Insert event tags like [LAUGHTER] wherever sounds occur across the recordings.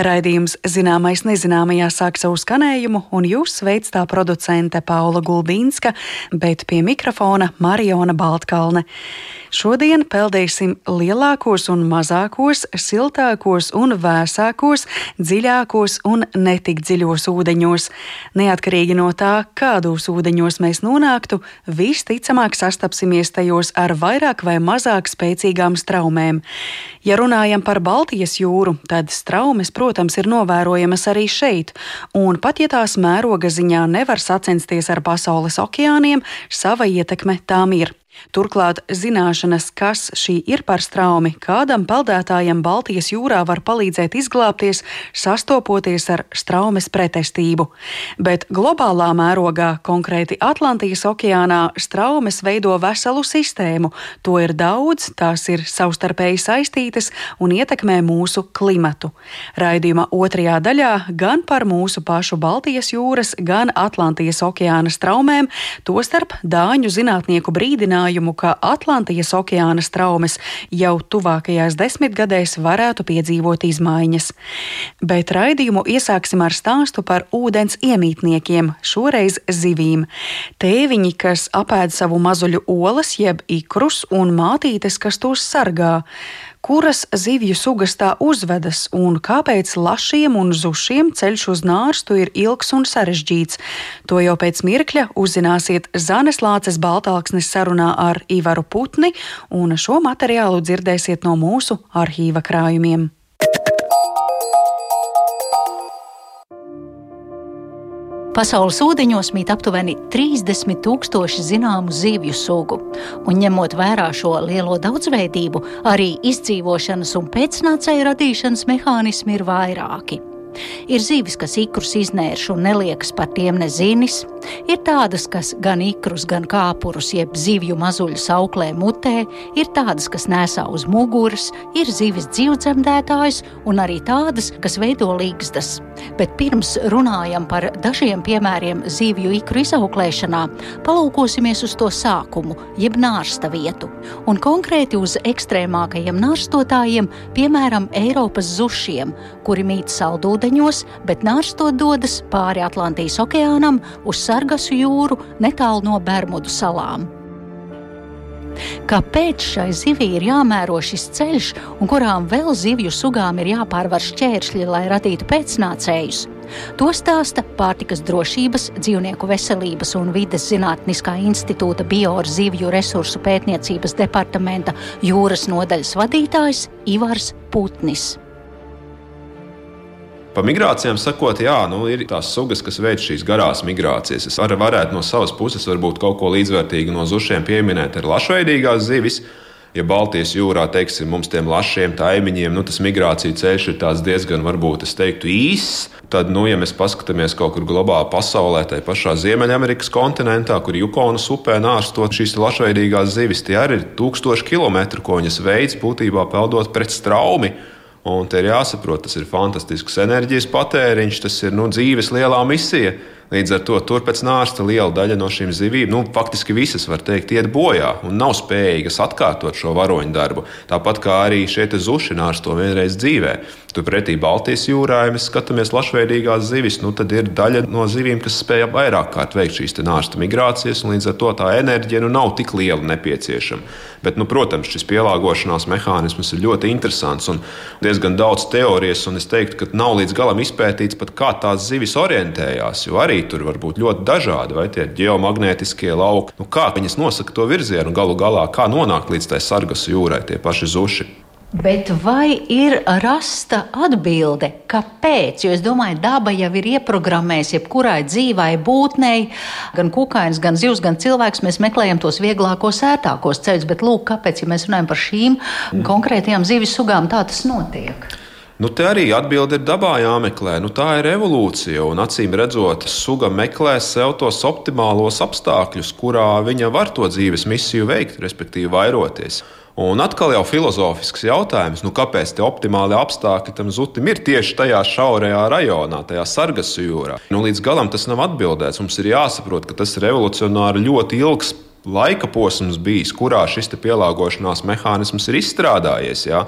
Raidījums Zināmais nezināmajā sāk savu skanējumu, un jūs sveic tā producente Paula Gulbīnska, bet pie mikrofona Mariona Baltkalne. Šodien peldēsim lielākos un mazākos, siltākos un vēsākos, dziļākos un netik dziļos ūdeņos. Neatkarīgi no tā, kādos ūdeņos mēs nonāktu, visticamāk sastapsimies tajos ar vairāk vai mazāk spēcīgām straumēm. Ja runājam par Baltijas jūru, tad straumes, protams, ir novērojamas arī šeit, un pat ja tās mēroga ziņā nevar sacensties ar pasaules okeāniem, sava ietekme tām ir. Turklāt zināšanas, kas šī ir par straumi, kādam peldētājam Baltijas jūrā var palīdzēt izglābties, sastopoties ar straumes pretestību. Bet globālā mērogā, konkrēti Atlantijas okeānā, straumes veido veselu sistēmu. To ir daudz, tās ir savstarpēji saistītas un ietekmē mūsu klimatu. Raidījuma otrajā daļā gan par mūsu pašu Baltijas jūras, gan Atlantijas okeāna straumēm, tostarp Dāņu zinātnieku brīdinājumu secinājumu, ka Atlantijas okeāna traumas jau tuvākajās desmitgadēs varētu piedzīvot izmaiņas. Bet raidījumu iesāksim ar stāstu par ūdens iemītniekiem, šoreiz zivīm. Tēviņi, kas apēd savu mazuļu olas, jeb ikrus, un mātītes, kas tos sargā kuras zivju sugas tā uzvedas un kāpēc lašiem un zušiem ceļš uz nārstu ir ilgs un sarežģīts. To jau pēc mirkļa uzzināsiet Zanes Lāces Baltāksnes sarunā ar Ivaru Putni, un šo materiālu dzirdēsiet no mūsu arhīva krājumiem. Pasaules ūdeņos mīt aptuveni 30 tūkstoši zināmu zivju sugu, un ņemot vērā šo lielo daudzveidību, arī izdzīvošanas un pēcnācēju radīšanas mehānismi ir vairāki. Ir zivis, kas ikrus iznērš un neliekas par tiem nezinis, ir tādas, kas gan ikrus, gan kāpurus, jeb zivju mazuļus auklē mutē, ir tādas, kas nesā uz muguras, ir zivis dzīvdzemdētājs un arī tādas, kas veido līgstas. Bet pirms runājam par dažiem piemēriem zivju ikru izauklēšanā, palūkosimies uz to sākumu, jeb nārsta vietu, un konkrēti uz ekstrēmākajiem nārstotājiem, piemēram, Eiropas zušiem, kuri mīt saldūdenī ūdeņos, bet nārstot dodas pāri Atlantijas okeānam uz Sargasu jūru netālu no Bermudu salām. Kāpēc šai zivij ir jāmēro šis ceļš, un kurām vēl zivju sugām ir jāpārvar šķēršļi, lai radītu pēcnācējus? To stāsta Pārtikas drošības, dzīvnieku veselības un vides zinātniskā institūta bioorganizācijas zivju resursu pētniecības departamenta jūras nodaļas vadītājs Ivars Putnis. Par migrācijām sakot, jā, nu, ir tās sugas, kas veic šīs garās migrācijas. Es ar, varētu no savas puses varbūt kaut ko līdzvērtīgu no zušiem pieminēt ar lašveidīgās zivis. Ja Baltijas jūrā, teiksim, mums tiem lašiem taimiņiem, nu, tas migrācijas ceļš ir diezgan, varbūt, es teiktu, īss, tad, nu, ja mēs paskatāmies kaut kur globāli pasaulē, tai pašā Ziemeļamerikas kontinentā, kur Jukonas upē nārstot šīs lašveidīgās zivis, tie arī ir tūkstoši kilometru, ko viņas veids būtībā peldot pret straumi. Un te ir jāsaprot, tas ir fantastisks enerģijas patēriņš, tas ir nu, dzīves lielā misija. Līdz ar to tur pēc nārsta liela daļa no šīm zivīm, nu, faktiski visas, var teikt, iet bojā un nav spējīgas atkārtot šo varoņu darbu. Tāpat kā arī šie zuši nārsto vienreiz dzīvē. Turpretī Baltijas jūrā, ja mēs skatāmies lašveidīgās zivis, nu, tad ir daļa no zivīm, kas spēj vairāk kārt veikt šīs nārsta migrācijas, un līdz ar to tā enerģija nu, nav tik liela nepieciešama. Bet, nu, protams, šis pielāgošanās mehānisms ir ļoti interesants un diezgan daudz teorijas, un es teiktu, ka nav līdz galam izpētīts pat kā tās zivis orientējās, jo arī tur var būt ļoti dažādi, vai tie geomagnētiskie lauki, nu, kā viņas nosaka to virzienu, galu galā, kā nonākt līdz tai sargas jūrai, tie paši zuši. Bet vai ir rasta atbilde, kāpēc? Jo es domāju, daba jau ir ieprogrammējusi jebkurai dzīvai būtnei, gan kukainis, gan zivs, gan cilvēks. Mēs meklējam tos vieglākos, ērtākos ceļus. Bet, lūk, kāpēc, ja mēs runājam par šīm mm. konkrētajām zivis sugām, tā tas notiek? Nu, te arī atbilde ir dabā jāmeklē. Nu, tā ir evolūcija, un acīm redzot, suga meklē sev tos optimālos apstākļus, kurā viņa var to dzīves misiju veikt, respektīvi vairoties. Un atkal jau filozofisks jautājums, nu kāpēc tie optimāli apstākļi tam zutim ir tieši tajā šaurajā rajonā, tajā sargas jūrā. Nu, līdz galam tas nav atbildēts. Mums ir jāsaprot, ka tas ir revolucionāri ļoti ilgs laika posms bijis, kurā šis pielāgošanās mehānisms ir izstrādājies. Jā.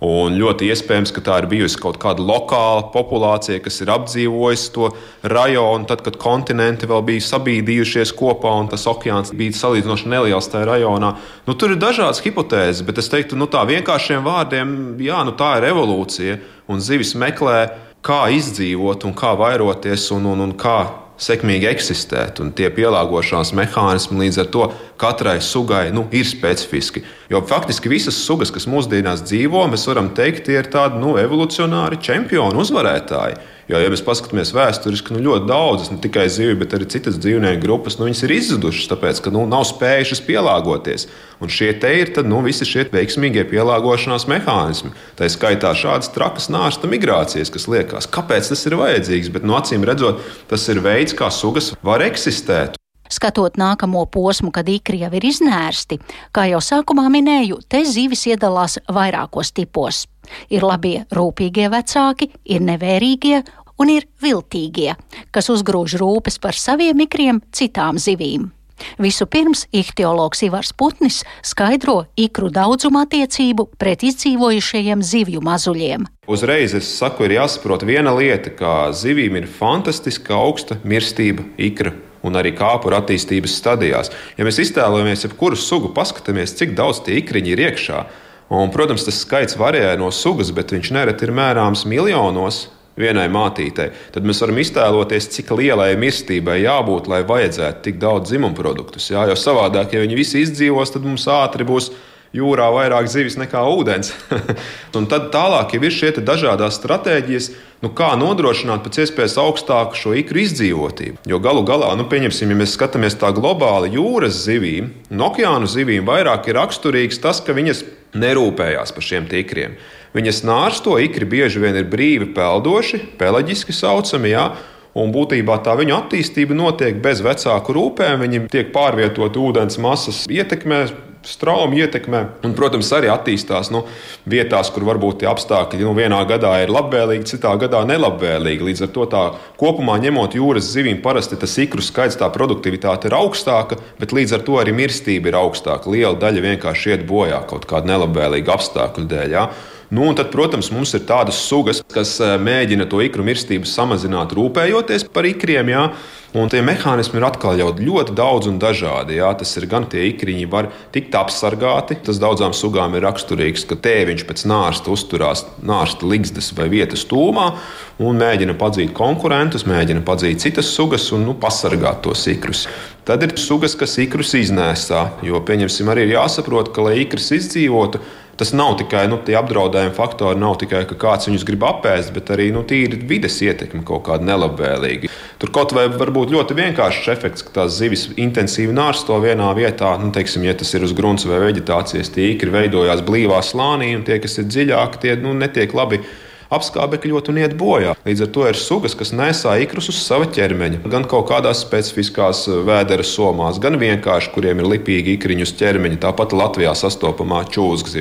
Un ļoti iespējams, ka tā ir bijusi kaut kāda lokāla populācija, kas ir apdzīvojusi to rajonu, tad, kad kontinenti vēl bija sabīdījušies kopā un tas okeāns bija salīdzinoši neliels tajā rajonā. Nu, tur ir dažādas hipotēzes, bet es teiktu, nu, tā vienkāršiem vārdiem, jā, nu, tā ir evolūcija. Un zivis meklē, kā izdzīvot un kā vairoties un, un, un kā sekmīgi eksistēt. Un tie pielāgošanās mehānismi līdz ar to katrai sugai nu, ir specifiski. Jo faktiski visas sugas, kas mūsdienās dzīvo, mēs varam teikt, tie ir tādi nu, evolucionāri čempioni, uzvarētāji. Jo, ja mēs paskatāmies vēsturiski, nu, ļoti daudzas, ne tikai zivju, bet arī citas dzīvnieku grupas, nu, ir izzudušas, tāpēc, ka nu, nav spējušas pielāgoties. Un šie te ir tad, nu, visi šie veiksmīgie pielāgošanās mehānismi. Tā skaitā šādas trakas nārsta migrācijas, kas liekas, kāpēc tas ir vajadzīgs. Bet, no nu, acīm redzot, tas ir veids, kā sugas var eksistēt. Skatot nākamo posmu, kad ikri jau ir iznērsti, kā jau sākumā minēju, te zivis iedalās vairākos tipos. Ir labie, rūpīgie vecāki, ir nevērīgie un ir viltīgie, kas uzgrūž rūpes par saviem ikriem citām zivīm. Vispirms ihtiologs Ivars Putnis skaidro ikru daudzumu attiecību pret izdzīvojušajiem zivju mazuļiem. Uzreiz es saku, ir jāsaprot viena lieta, ka zivīm ir fantastiska augsta mirstība ikra un arī kāpuru attīstības stadijās. Ja mēs iztēlojamies jebkuru sugu, paskatāmies, cik daudz tie ikriņi ir iekšā. Un, protams, tas skaits varēja no sugas, bet viņš nereti ir mērāms miljonos vienai mātītei. Tad mēs varam iztēloties, cik lielai mirstībai jābūt, lai vajadzētu tik daudz dzimumu produktus. Jā? Jo savādāk, ja viņi visi izdzīvos, tad mums ātri būs jūrā vairāk zivis nekā ūdens. [LAUGHS] un tad tālāk jau ir šie dažādas stratēģijas, nu, kā nodrošināt pēc iespējas augstāku šo ikru izdzīvotību. Jo galu galā, nu, pieņemsim, ja mēs skatāmies tā globāli jūras zivīm un okeānu zivīm, vairāk ir raksturīgs tas, ka viņas nerūpējās par šiem tikriem. Viņas nārsto ikri bieži vien ir brīvi peldoši, peleģiski saucami. Jā, Un būtībā tā viņu attīstība notiek bez vecāku rūpēm. Viņi tiek pārvietoti ūdens masas ietekmē, strauji ietekmē. Un, protams, arī attīstās nu, vietās, kur varbūt tie apstākļi nu, vienā gadā ir labvēlīgi, citā gadā nelabvēlīgi. Līdz ar to tā kopumā ņemot jūras zivīm, parasti tas ikru skaits, tā produktivitāte ir augstāka, bet līdz ar to arī mirstība ir augstāka. Liela daļa vienkārši iet bojā kaut kāda nelabvēlīga apstākļu dēļ. Ja? Nu, tad, protams, mums ir tādas sugas, kas eh, mēģina to ikru mirstību samazināt, rūpējoties par ikriem. Jā. Un tie mehānismi ir atkal ļoti daudz un dažādi. Jā. Tas ir gan tie ikriņi, var tikt apsargāti. Tas daudzām sugām ir raksturīgs, ka tēviņš pēc nārsta uzturās nārsta ligzdas vai vietas tūmā un mēģina padzīt konkurentus, mēģina padzīt citas sugas un nu, pasargāt tos ikrus. Tad ir sugas, kas ikrus iznēsā, jo, pieņemsim, arī jāsaprot, ka, lai ikrs izdzīvotu, tas nav tikai nu, tie apdraudējumi faktori, nav tikai ka kāds viņus grib apēst, bet arī nu, tīri vides ietekme kaut kāda nelabvēlīga. Tur kaut vai var būt ļoti vienkāršs efekts, ka tās zivis intensīvi nārsto vienā vietā. Nu, teiksim, ja tas ir uz grunts vai vegetācijas tīkli, veidojās blīvā slānī, un tie, kas ir dziļāki, tie nu, netiek labi apskābekļot un iet bojā. Līdz ar to ir sugas, kas nesā ikrus uz sava ķermeņa, gan kaut kādās specifiskās eh, vēdera somās, gan vienkārši, kuriem ir lipīgi ikriņu uz ķermeņa. Tāpat Latvijā sastopamā čūskas.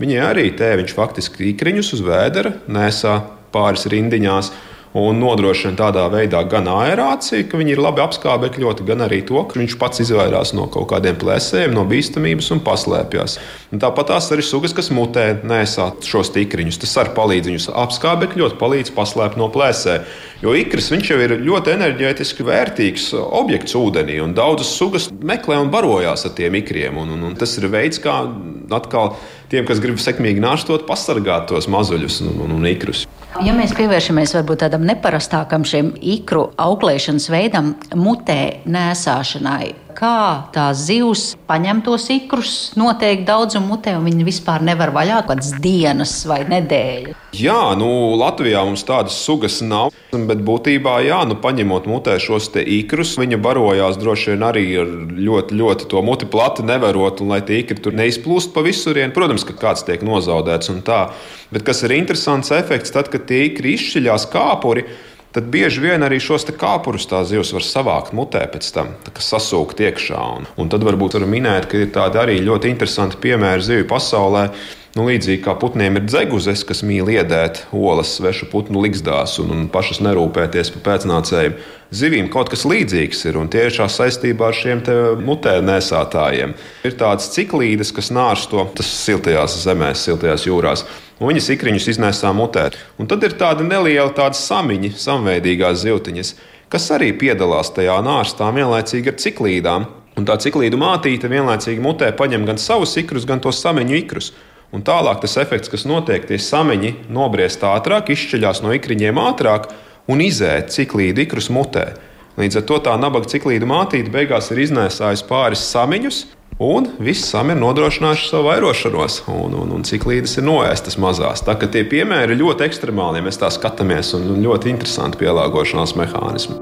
Viņi arī tēviņš faktiski ikriņus uz vēdera nesā pāris rindiņās un nodrošina tādā veidā gan aerāciju, ka viņi ir labi apskābekļoti, gan arī to, ka viņš pats izvairās no kaut kādiem plēsējiem, no bīstamības un paslēpjas. Tāpat tās arī sugas, kas mutē, nesā šos tikriņus. Tas arī palīdz viņus apskābekļot, palīdz paslēpt no plēsē. Jo ikris jau ir ļoti enerģētiski vērtīgs objekts ūdenī, un daudzas sugas meklē un barojās ar tiem ikriem. Un, un, un tas ir veids, kā atkal tiem, kas grib sekmīgi nāštot, pasargāt tos mazuļus un, un, un ikrus. Ja mēs pievēršamies varbūt tādam neparastākam šim ikru auklēšanas veidam, mutē nēsāšanai, kā tās zivs paņem tos ikrus, noteikti daudzumu mutē, un viņi vispār nevar vaļā kaut kādas dienas vai nedēļas. Jā, nu, Latvijā mums tādas sugas nav. Bet būtībā, jā, nu, paņemot mutē šos ikrus, viņa barojās droši vien arī ar ļoti, ļoti to muti plati nevarot, un lai tie ikri tur neizplūst pa visurienu. Protams, ka kāds tiek nozaudēts un tā. Bet kas ir interesants efekts, tad, kad tie ikri izšķiļās kāpuri, tad bieži vien arī šos kāpurus tā zivs var savākt mutē pēc tam, sasūkt iekšā. Un, un tad varbūt var minēt, ka ir tādi arī ļoti interesanti piemēri zivju pasaulē, Nu, līdzīgi kā putniem ir dzeguzes, kas mīl iedēt olas svešu putnu likstās un, un pašas nerūpēties par pēcnācējiem. Zivīm kaut kas līdzīgs ir, un tiešā saistībā ar šiem mutē nesātājiem ir tādas ciklīdes, kas nārsto tas siltajās zemēs, siltajās jūrās. Un viņas ikriņus iznēsā mutē. Un tad ir tāda neliela tāda samiņa, samveidīgās zivtiņas, kas arī piedalās tajā nārstā vienlaicīgi ar ciklīdām. Un tā ciklīdu mātīte vienlaicīgi mutē paņem gan savus ikrus, gan to samiņu ikrus. Un tālāk tas efekts, kas notiek, tie samiņi nobriest ātrāk, izšķiļās no ikriņiem ātrāk un izēt ciklīdu ikrus mutē. Līdz ar to tā nabaga ciklīdu mātīte beigās ir iznēsājusi pāris samiņus, un viss sami ir nodrošinājuši savu vairošanos, un, un, un ciklīdes ir noēstas mazās. Tā kā tie piemēri ir ļoti ekstremāli, ja mēs tā skatāmies, un ļoti interesanti pielāgošanās mehānismi.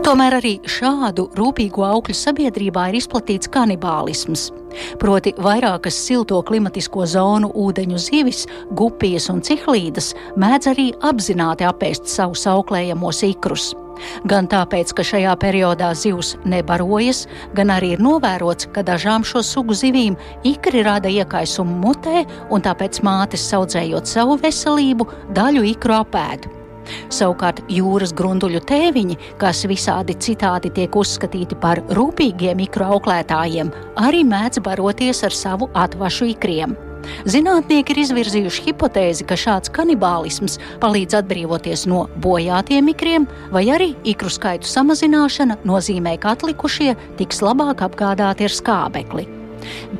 Tomēr arī šādu rūpīgu augļu sabiedrībā ir izplatīts kanibālisms. Proti, vairākas silto klimatisko zonu ūdeņu zivis, gupijas un cihlīdas mēdz arī apzināti apēst savus auklējamos ikrus. Gan tāpēc, ka šajā periodā zivs nebarojas, gan arī ir novērots, ka dažām šo sugu zivīm ikri rada iekaisumu mutē, un tāpēc mātes audzējot savu veselību, daļu ikru apēdu. Savukārt jūras grunduļu tēviņi, kas visādi citādi tiek uzskatīti par rūpīgiem mikroauklētājiem, arī mēdz baroties ar savu atvašu ikriem. Zinātnieki ir izvirzījuši hipotēzi, ka šāds kanibālisms palīdz atbrīvoties no bojātiem ikriem, vai arī ikru skaitu samazināšana nozīmē, ka atlikušie tiks labāk apgādāti ar skābekli.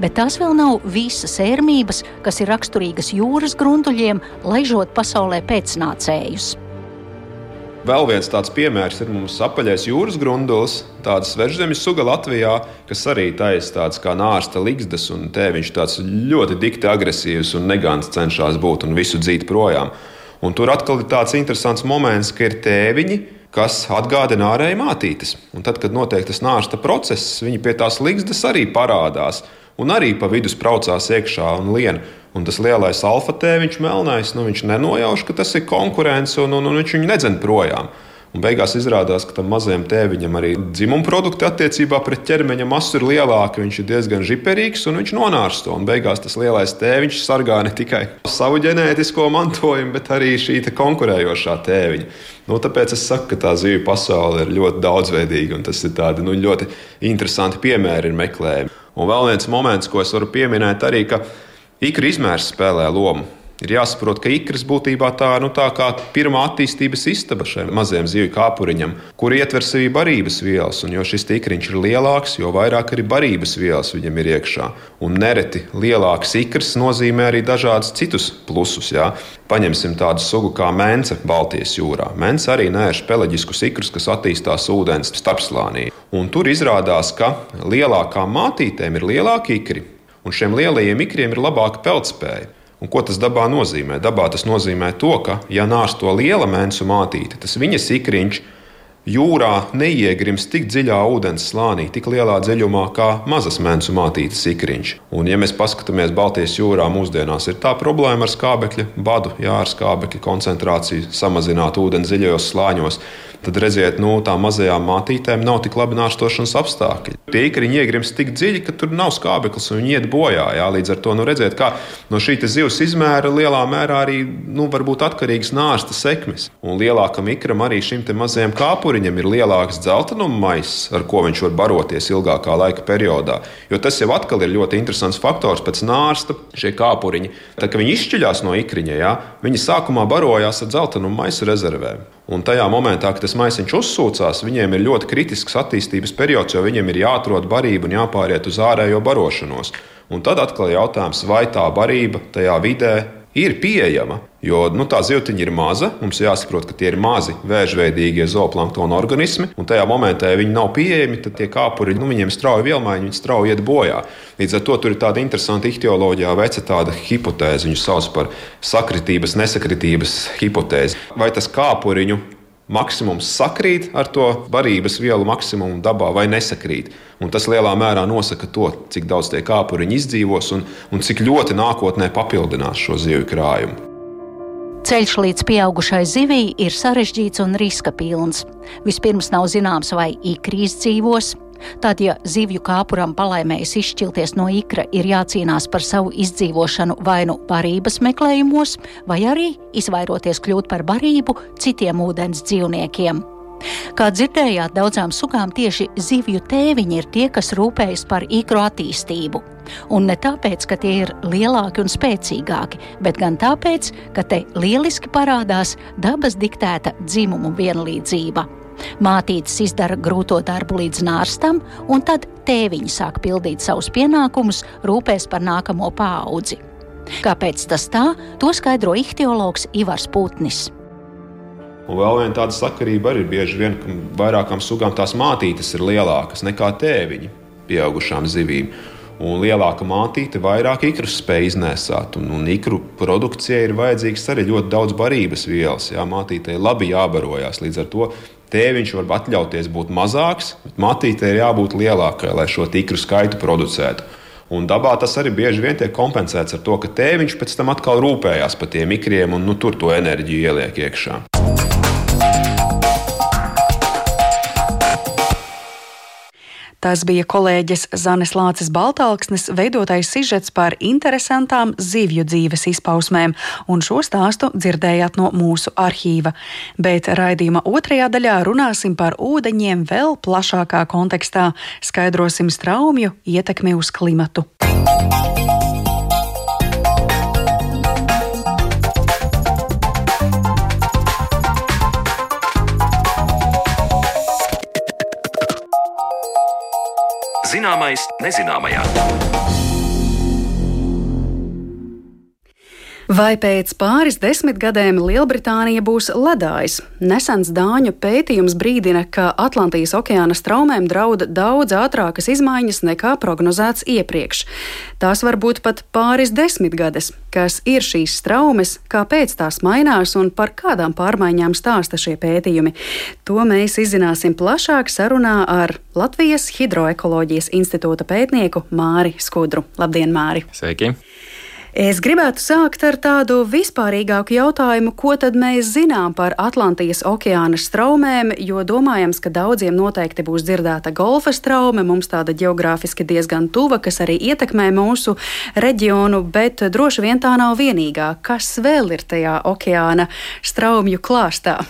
Bet tās vēl nav visas ērmības, kas ir raksturīgas jūras grunduļiem, laižot pasaulē pēcnācējus. Vēl viens tāds piemērs ir mums apaļais jūras grundulis, tāda svežzemes suga Latvijā, kas arī taisa tāds kā nārsta ligzdas, un te viņš tāds ļoti dikti agresīvs un negants cenšas būt un visu dzīt projām. Un tur atkal ir tāds interesants moments, ka ir tēviņi, kas atgādina ārēji mātītes. Un tad, kad notiek tas nārsta process, viņi pie tās ligzdas arī parādās un arī pa vidu spraucās iekšā un lien. Un tas lielais alfa tēviņš, melnais, nu, viņš nenojauš, ka tas ir konkurence, un, un, un viņš viņu nedzen projām. Un beigās izrādās, ka tam mazajam tēviņam arī dzimuma produkti attiecībā pret ķermeņa masu ir lielāki. Viņš ir diezgan žiperīgs un viņš nonārsto. Un beigās tas lielais tēviņš sargā ne tikai savu ģenētisko mantojumu, bet arī šī konkurējošā tēviņa. Nu, tāpēc es saku, ka tā zivju pasaule ir ļoti daudzveidīga un tas ir tādi nu, ļoti interesanti piemēri meklējumi. Un vēl viens moments, ko es varu pieminēt, arī, ka Ikra izmērs spēlē lomu. Ir jāsaprot, ka ikras būtībā tā, nu, tā pirmā attīstības istaba šiem maziem zivju kāpuriņam, kur ietver sevī barības vielas. Un jo šis ikriņš ir lielāks, jo vairāk arī barības vielas viņam ir iekšā. Un nereti lielāks ikrs nozīmē arī dažādus citus plusus. Jā. Paņemsim tādu sugu kā mence Baltijas jūrā. Mence arī nērš peleģiskus ikrus, kas attīstās ūdens starpslānī. Un tur izrādās, ka lielākām mātītēm ir lielāki ikri un šiem lielajiem ikriem ir labāka peldspēja. Un ko tas dabā nozīmē? Dabā tas nozīmē to, ka, ja nārs to liela mēnesu mātīte, tas viņas ikriņš jūrā neiegrims tik dziļā ūdens slānī, tik lielā dziļumā kā mazas mēnesu mātītes ikriņš. Un, ja mēs paskatāmies Baltijas jūrā, mūsdienās ir tā problēma ar skābekļa badu, jā, ar skābekļa koncentrāciju, samazināt ūdeni dziļajos slāņos tad redziet, nu, tām mazajām mātītēm nav tik labi nārstošanas apstākļi. Tie ikriņi iegrimst tik dziļi, ka tur nav skābeklis un viņi iet bojā. Jā. Līdz ar to nu, redziet, kā no šī zivs izmēra lielā mērā arī nu, atkarīgs nārsta sekmes. Un lielākam ikram arī šim mazajam kāpuriņam ir lielāks dzeltenuma maiss, ar ko viņš var baroties ilgākā laika periodā. Jo tas jau atkal ir ļoti interesants faktors pēc nārsta. Šie kāpuriņi, tad, kad viņi izšķiļās no ikriņa, jā, viņi sākumā barojās ar dzeltenuma maisu rezervēm. Un tajā momentā, kad tas maisiņš uzsūcās, viņiem ir ļoti kritisks attīstības periods, jo viņiem ir jāatrod barība un jāpāriet uz ārējo barošanos. Un tad atkal ir jautājums, vai tā barība tajā vidē ir pieejama. Jo nu, tā zivtiņa ir maza, mums jāsaprot, ka tie ir mazi vēžveidīgie zooplanktona organismi, un tajā momentā, ja viņi nav pieejami, tad tie kāpuri nu, viņiem strauji vielmaiņi, viņi strauji iet bojā. Līdz ar to tur ir tāda interesanta ihtioloģijā veca tāda hipotēze, viņu sauc par sakritības, nesakritības hipotēzi. Vai tas kāpuriņu maksimums sakrīt ar to barības vielu maksimumu dabā vai nesakrīt. Un tas lielā mērā nosaka to, cik daudz tie kāpuriņi izdzīvos un, un cik ļoti nākotnē papildinās šo zivju krājumu. Ceļš līdz pieaugušai zivij ir sarežģīts un riska pilns. Vispirms nav zināms, vai ikri izdzīvos, Tad, ja zivju kāpuram palaimējas izšķilties no ikra, ir jācīnās par savu izdzīvošanu vai nu barības meklējumos, vai arī izvairoties kļūt par barību citiem ūdens dzīvniekiem. Kā dzirdējāt, daudzām sugām tieši zivju tēviņi ir tie, kas rūpējas par ikru attīstību. Un ne tāpēc, ka tie ir lielāki un spēcīgāki, bet gan tāpēc, ka te lieliski parādās dabas diktēta dzimumu vienlīdzība. Mātītes izdara grūto darbu līdz nārstam, un tad tēviņi sāk pildīt savus pienākumus, rūpēs par nākamo paudzi. Kāpēc tas tā, to skaidro ihtiologs Ivars Putnis. Un vēl viena tāda sakarība arī bieži vien, ka vairākām sugām tās mātītes ir lielākas nekā tēviņi pieaugušām zivīm. Un lielāka mātīte vairāk ikrus spēj iznēsāt. Un, un ikru produkcijai ir vajadzīgs arī ļoti daudz barības vielas. Jā, mātītei labi jābarojās. Līdz ar to tēviņš var atļauties būt mazāks, bet mātītei ir jābūt lielākai, lai šo ikru skaitu producētu. Un dabā tas arī bieži vien tiek kompensēts ar to, ka tēviņš pēc tam atkal rūpējās par tiem ikriem un nu, tur to enerģiju ieliek iekšā. Tas bija kolēģis Zanes Lācis Baltāksnes veidotais sižets par interesantām zivju dzīves izpausmēm, un šo stāstu dzirdējāt no mūsu arhīva. Bet raidījuma otrajā daļā runāsim par ūdeņiem vēl plašākā kontekstā, skaidrosim straumju ietekmi uz klimatu. Zināmais nezināmajā. Vai pēc pāris desmitgadēm Lielbritānija būs ledājs? Nesens Dāņu pētījums brīdina, ka Atlantijas okeāna straumēm draud daudz ātrākas izmaiņas nekā prognozēts iepriekš. Tās var būt pat pāris desmitgades. Kas ir šīs straumes, kāpēc tās mainās un par kādām pārmaiņām stāsta šie pētījumi? To mēs izzināsim plašāk sarunā ar Latvijas Hidroekoloģijas institūta pētnieku Māri Skudru. Labdien, Māri! Sveiki! Es gribētu sākt ar tādu vispārīgāku jautājumu, ko tad mēs zinām par Atlantijas okeāna straumēm, jo domājams, ka daudziem noteikti būs dzirdēta golfa straume, mums tāda geogrāfiski diezgan tuva, kas arī ietekmē mūsu reģionu, bet droši vien tā nav vienīgā. Kas vēl ir tajā okeāna straumju klāstā?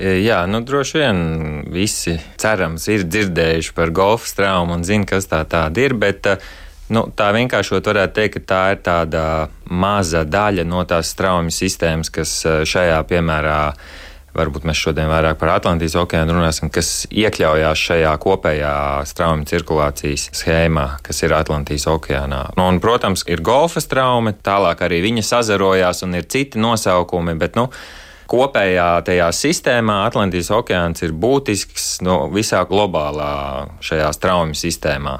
E, jā, nu droši vien visi cerams ir dzirdējuši par golfa traumu un zina, kas tā tāda ir, bet uh, Nu, tā vienkāršot varētu teikt, ka tā ir tāda maza daļa no tās straumju sistēmas, kas eh, šajā piemērā varbūt mēs šodien vairāk par Atlantijas okeānu runāsim, kas iekļaujās šajā kopējā straumju cirkulācijas schēmā, kas ir Atlantijas okeānā. Nu, un, protams, ir golfa straume, tālāk arī viņa sazarojās un ir citi nosaukumi, bet, nu, kopējā tajā sistēmā Atlantijas okeāns ir būtisks no nu, visā globālā šajā straumju sistēmā.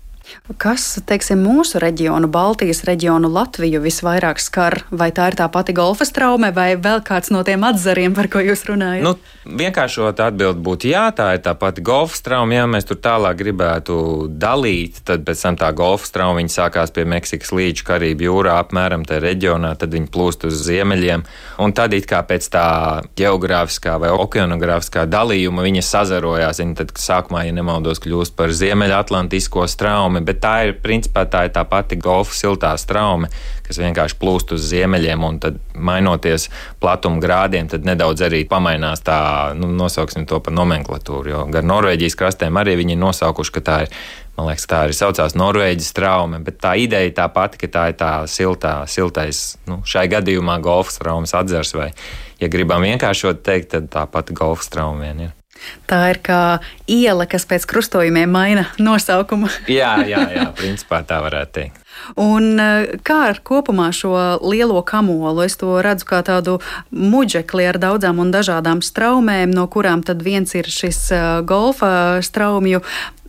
Kas, teiksim, mūsu reģionu, Baltijas reģionu, Latviju visvairāk skar? Vai tā ir tā pati golfa traume, vai vēl kāds no tiem atzariem, par ko jūs runājat? Nu, vienkāršot atbild būtu jā, tā ir tā pati golfa trauma. Ja mēs tur tālāk gribētu dalīt, tad pēc tam tā golfa trauma sākās pie Meksikas līča Karību jūrā, apmēram tajā reģionā, tad viņa plūst uz ziemeļiem. Un tad it kā pēc tā geogrāfiskā vai okeanogrāfiskā dalījuma viņa sazarojās. Viņa tad sākumā, ja nemaldos, kļūst par Ziemeļatlantisko straumi bet tā ir principā tā, ir tā pati golfa siltā straume, kas vienkārši plūst uz ziemeļiem, un tad mainoties platuma grādiem, tad nedaudz arī pamainās tā, nu, nosauksim to par nomenklatūru. Jo gar Norvēģijas krastiem arī viņi ir nosaukuši, ka tā ir. Man liekas, tā arī saucās Norvēģijas traume, bet tā ideja tā pati, ka tā ir tā siltā, siltais, nu, šai gadījumā golfa traumas atzars, vai, ja gribam vienkāršot teikt, tad tā pati golfa trauma vien ir. Tā ir kā iela, kas pēc krustojumiem maina nosaukumu. jā, jā, jā, principā tā varētu teikt. Un eh, kā ar kopumā šo lielo kamolu? Es to redzu kā tādu muģekli ar daudzām un dažādām straumēm, no kurām tad viens ir šis eh, golfa straumju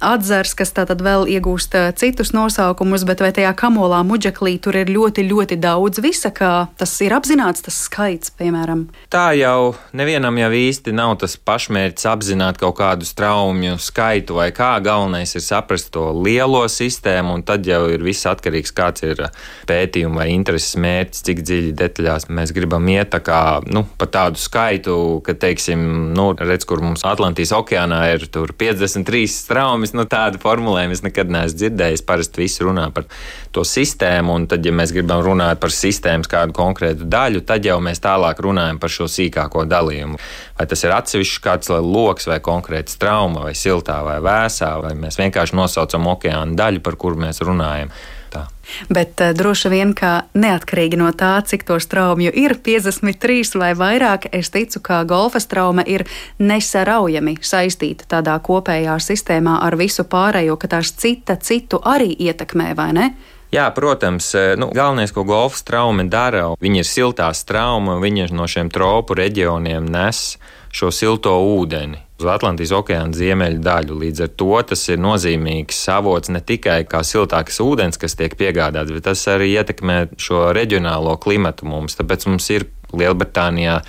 atzars, kas tātad vēl iegūst eh, citus nosaukumus, bet vai tajā kamolā muģeklī tur ir ļoti, ļoti daudz visa, kā tas ir apzināts, tas skaits, piemēram? Tā jau nevienam jau īsti nav tas pašmērķis apzināt kaut kādu straumju skaitu vai kā. Galvenais ir saprast to lielo sistēmu, un tad jau ir viss atkarīgs atkarīgs, kāds ir pētījuma vai intereses mērķis, cik dziļi detaļās mēs gribam iet. Tā kā nu, pa tādu skaitu, ka, teiksim, nu, redz, kur mums Atlantijas okeānā ir 53 straumes, nu, tādu formulējumu es nekad neesmu dzirdējis. Parasti visi runā par to sistēmu, un tad, ja mēs gribam runāt par sistēmas kādu konkrētu daļu, tad jau mēs tālāk runājam par šo sīkāko dalījumu. Vai tas ir atsevišķs kāds lokus, vai konkrēts trauma, vai siltā, vai vēsā, vai mēs vienkārši nosaucam okeāna daļu, par kuru mēs runājam. Bet uh, droši vien, ka neatkarīgi no tā, cik to straumju ir 53 vai vairāk, es ticu, ka golfa strauma ir nesaraujami saistīta tādā kopējā sistēmā ar visu pārējo, ka tās cita citu arī ietekmē, vai ne? Jā, protams, eh, nu, galvenais, ko golfa straumi dara, viņi ir siltā strauma, viņi no šiem tropu reģioniem nes šo silto ūdeni uz Atlantijas okeāna ziemeļu daļu. Līdz ar to tas ir nozīmīgs avots ne tikai kā siltāks ūdens, kas tiek piegādāts, bet tas arī ietekmē šo reģionālo klimatu mums. Tāpēc mums ir Lielbritānijā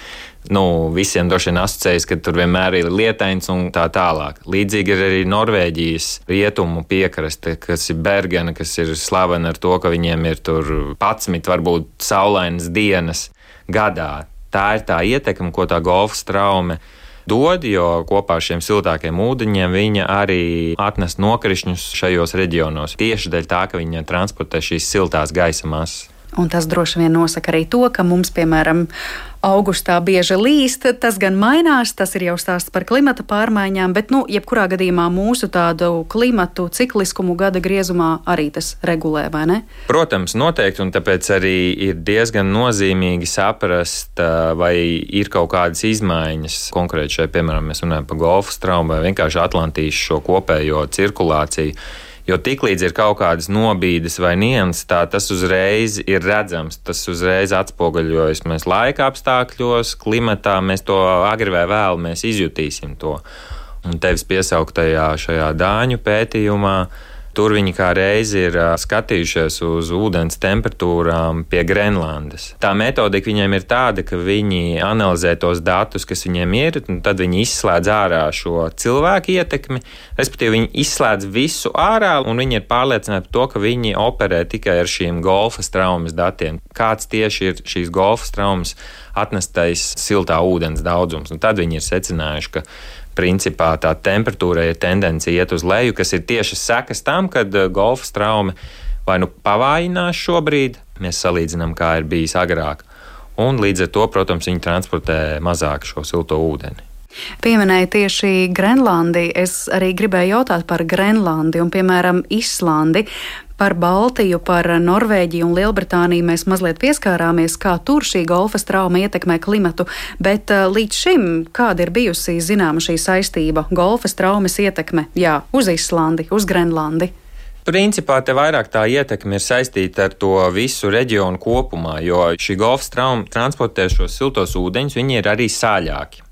nu, visiem droši vien asociējas, ka tur vienmēr ir lietains un tā tālāk. Līdzīgi ir arī Norvēģijas rietumu piekraste, kas ir Bergena, kas ir slavena ar to, ka viņiem ir tur 11 varbūt saulainas dienas gadā. Tā ir tā ietekme, ko tā golfa straume dod, jo kopā ar šiem siltākiem ūdeņiem viņa arī atnes nokrišņus šajos reģionos. Tieši dēļ tā, ka viņa transportē šīs siltās gaisa masas. Un tas droši vien nosaka arī to, ka mums, piemēram, augustā bieži līst. Tas gan mainās, tas ir jau stāsts par klimata pārmaiņām, bet, nu, jebkurā gadījumā mūsu tādu klimatu cikliskumu gada griezumā arī tas regulē, vai ne? Protams, noteikti, un tāpēc arī ir diezgan nozīmīgi saprast, vai ir kaut kādas izmaiņas. Konkrēti šeit, piemēram, mēs runājam par golfu straumu vai vienkārši Atlantijas šo kopējo cirkulāciju Jo tiklīdz ir kaut kādas nobīdes vai nianses, tas uzreiz ir redzams, tas uzreiz atspoguļojas mēs laika apstākļos, klimatā, mēs to agri vai vēl mēs izjutīsim to. Un tevis piesauktajā šajā dāņu pētījumā Tur viņi kā reizi ir skatījušies uz ūdens temperatūrām pie Grenlandes. Tā metodika viņiem ir tāda, ka viņi analizē tos datus, kas viņiem ir, un tad viņi izslēdz ārā šo cilvēku ietekmi, respektīvi viņi izslēdz visu ārā, un viņi ir pārliecināti par to, ka viņi operē tikai ar šīm golfa traumas datiem. Kāds tieši ir šīs golfa traumas atnestais siltā ūdens daudzums, un tad viņi ir secinājuši, ka principā tā temperatūra ir tendence iet uz leju, kas ir tieši sekas tam, kad eh, golfa traume vai nu pavājinās šobrīd, mēs salīdzinām, kā ir bijis agrāk, un līdz ar to, protams, viņi transportē mazāk šo silto ūdeni. Pieminēja tieši Grenlandi. Es arī gribēju jautāt par Grenlandi un, piemēram, Islandi. Par Baltiju, par Norvēģiju un Lielbritāniju mēs mazliet pieskārāmies, kā tur šī golfa trauma ietekmē klimatu, bet uh, līdz šim kāda ir bijusi zināma šī saistība - golfa traumas ietekme jā, uz Islandi, uz Grenlandi? Principā te vairāk tā ietekme ir saistīta ar to visu reģionu kopumā, jo šī golfa trauma transportē šos siltos ūdeņus, viņi ir arī sāļāki.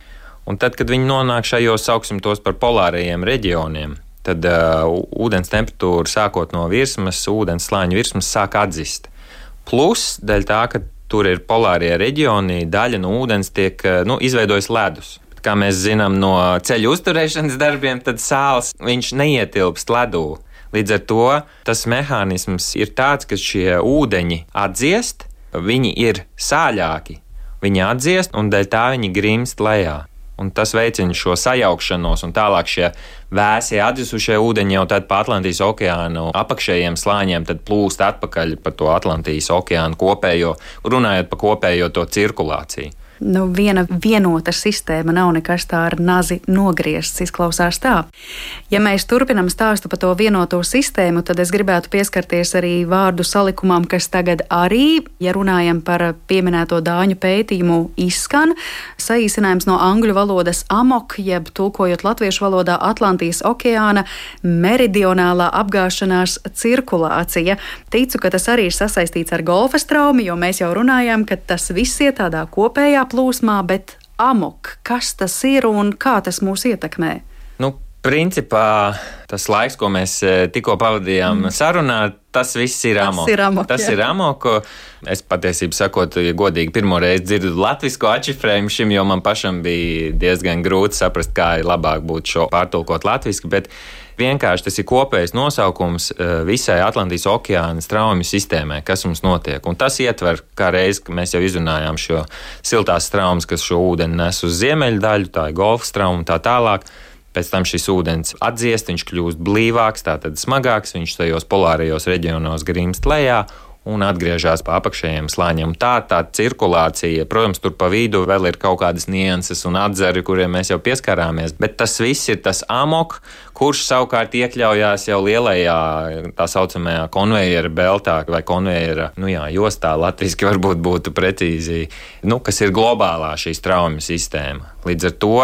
Un tad, kad viņi nonāk šajos, sauksim tos par polārajiem reģioniem, tad uh, ūdens temperatūra sākot no virsmas, ūdens slāņa virsmas sāk atzist. Plus, dēļ tā, ka tur ir polārie reģioni, daļa no ūdens tiek uh, nu, izveidojis ledus. Kā mēs zinām no ceļu uzturēšanas darbiem, tad sāls neietilpst ledū. Līdz ar to tas mehānisms ir tāds, ka šie ūdeņi atdziest, viņi ir sāļāki, viņi atdziest un dēļ tā viņi grimst lejā un tas veicina šo sajaukšanos, un tālāk šie vēsie atdzisušie ūdeņi jau tad pa Atlantijas okeānu apakšējiem slāņiem plūst atpakaļ pa to Atlantijas okeānu kopējo, runājot par kopējo to cirkulāciju nu, viena vienota sistēma nav nekas tā ar nazi nogriezts. Izklausās tā. Ja mēs turpinam stāstu par to vienoto sistēmu, tad es gribētu pieskarties arī vārdu salikumam, kas tagad arī, ja runājam par pieminēto dāņu pētījumu, izskan. Saīsinājums no angļu valodas amok, jeb tulkojot latviešu valodā Atlantijas okeāna meridionālā apgāšanās cirkulācija. Ticu, ka tas arī ir sasaistīts ar golfa traumu, jo mēs jau runājām, ka tas viss ir tādā kopējā plūsmā, bet amok, kas tas ir un kā tas mūs ietekmē? Nu, Principā tas laiks, ko mēs e, tikko pavadījām mm. sarunā, tas viss ir amok. Tas ir amok. Tas jā. ir amok. Es patiesībā sakot, ja godīgi pirmo reizi dzirdu latviešu atšifrējumu šim, jo man pašam bija diezgan grūti saprast, kā ir labāk būtu šo pārtulkot latviešu. Vienkārši tas ir kopējs nosaukums eh, visai Atlantijas okeāna straumju sistēmai, kas mums notiek. Un tas ietver, kā reiz, mēs jau izrunājām šo siltās straumas, kas šo ūdeni nes uz ziemeļu daļu, tā ir golfa strauma un tā tālāk. Pēc tam šis ūdens atdziest, viņš kļūst blīvāks, tātad smagāks, viņš tajos polārajos reģionos grimst lejā un atgriežas pa apakšējiem slāņiem. Tā tā cirkulācija, protams, tur pa vidu vēl ir kaut kādas nianses un atzari, kuriem mēs jau pieskarāmies, bet tas viss ir tas amok, kurš savukārt iekļaujās jau lielajā tā saucamajā konveijera beltā vai konveijera nu jā, jostā, latviešu varbūt būtu precīzi, nu, kas ir globālā šī straumju sistēma. Līdz ar to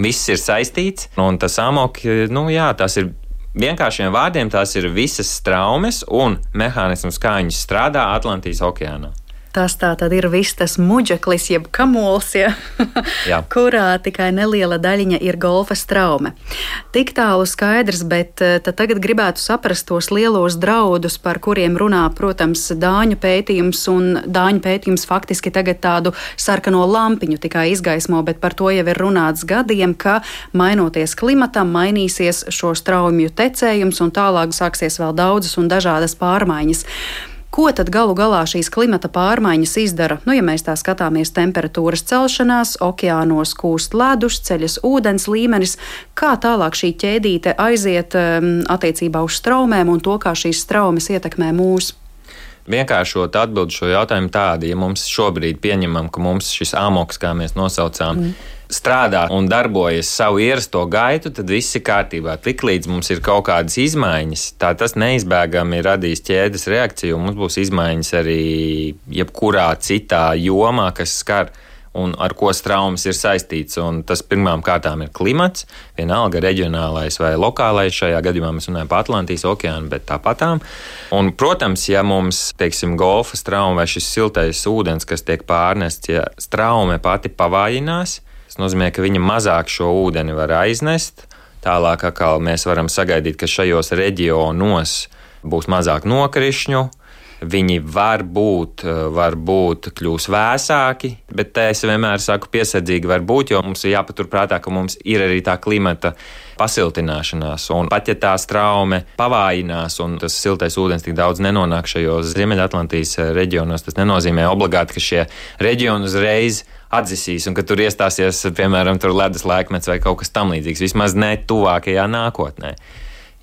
Viss ir saistīts, un tas amok, nu jā, tas ir vienkāršiem vārdiem, tās ir visas traumas un mehānisms, kā viņas strādā Atlantijas okeānā. Tas tā tad ir viss tas muģeklis, jeb kamols, ja, [LAUGHS] kurā tikai neliela daļiņa ir golfa straume. Tik tālu skaidrs, bet eh, tagad gribētu saprast tos lielos draudus, par kuriem runā, protams, Dāņu pētījums, un Dāņu pētījums faktiski tagad tādu sarkano lampiņu tikai izgaismo, bet par to jau ir runāts gadiem, ka mainoties klimatam, mainīsies šo straumju tecējums, un tālāk sāksies vēl daudzas un dažādas pārmaiņas. Ko tad galu galā šīs klimata pārmaiņas izdara? Nu, ja mēs tā skatāmies, temperatūras celšanās, okeānos kūst ledus, ceļas ūdens līmenis, kā tālāk šī ķēdīte aiziet um, attiecībā uz straumēm un to, kā šīs straumes ietekmē mūsu. Vienkāršot atbildi šo jautājumu tādu, ja mums šobrīd pieņemam, ka mums šis amoks, kā mēs nosaucām, mm strādā un darbojas savu ierasto gaitu, tad viss ir kārtībā. Tiklīdz mums ir kaut kādas izmaiņas, tā tas neizbēgami radīs ķēdes reakciju, un mums būs izmaiņas arī jebkurā citā jomā, kas skar un ar ko traumas ir saistīts. Un tas pirmām kārtām ir klimats, vienalga reģionālais vai lokālais. Šajā gadījumā mēs runājam par Atlantijas okeānu, bet tāpatām. Un, protams, ja mums, teiksim, golfa strauma vai šis siltais ūdens, kas tiek pārnests, ja straume pati pavājinās, Tas nozīmē, ka viņa mazāk šo ūdeni var aiznest. Tālāk atkal mēs varam sagaidīt, ka šajos reģionos būs mazāk nokrišņu, viņi var būt, var būt kļūs vēsāki, bet te es vienmēr saku piesardzīgi var būt, jo mums ir jāpaturprātā, ka mums ir arī tā klimata pasiltināšanās. Un pat ja tā straume pavājinās un tas siltais ūdens tik daudz nenonāk šajos Ziemeļatlantijas reģionos, tas nenozīmē obligāti, ka šie reģioni uzreiz atzisīs un ka tur iestāsies, piemēram, ledus laikmets vai kaut kas tamlīdzīgs. Vismaz ne tuvākajā nākotnē.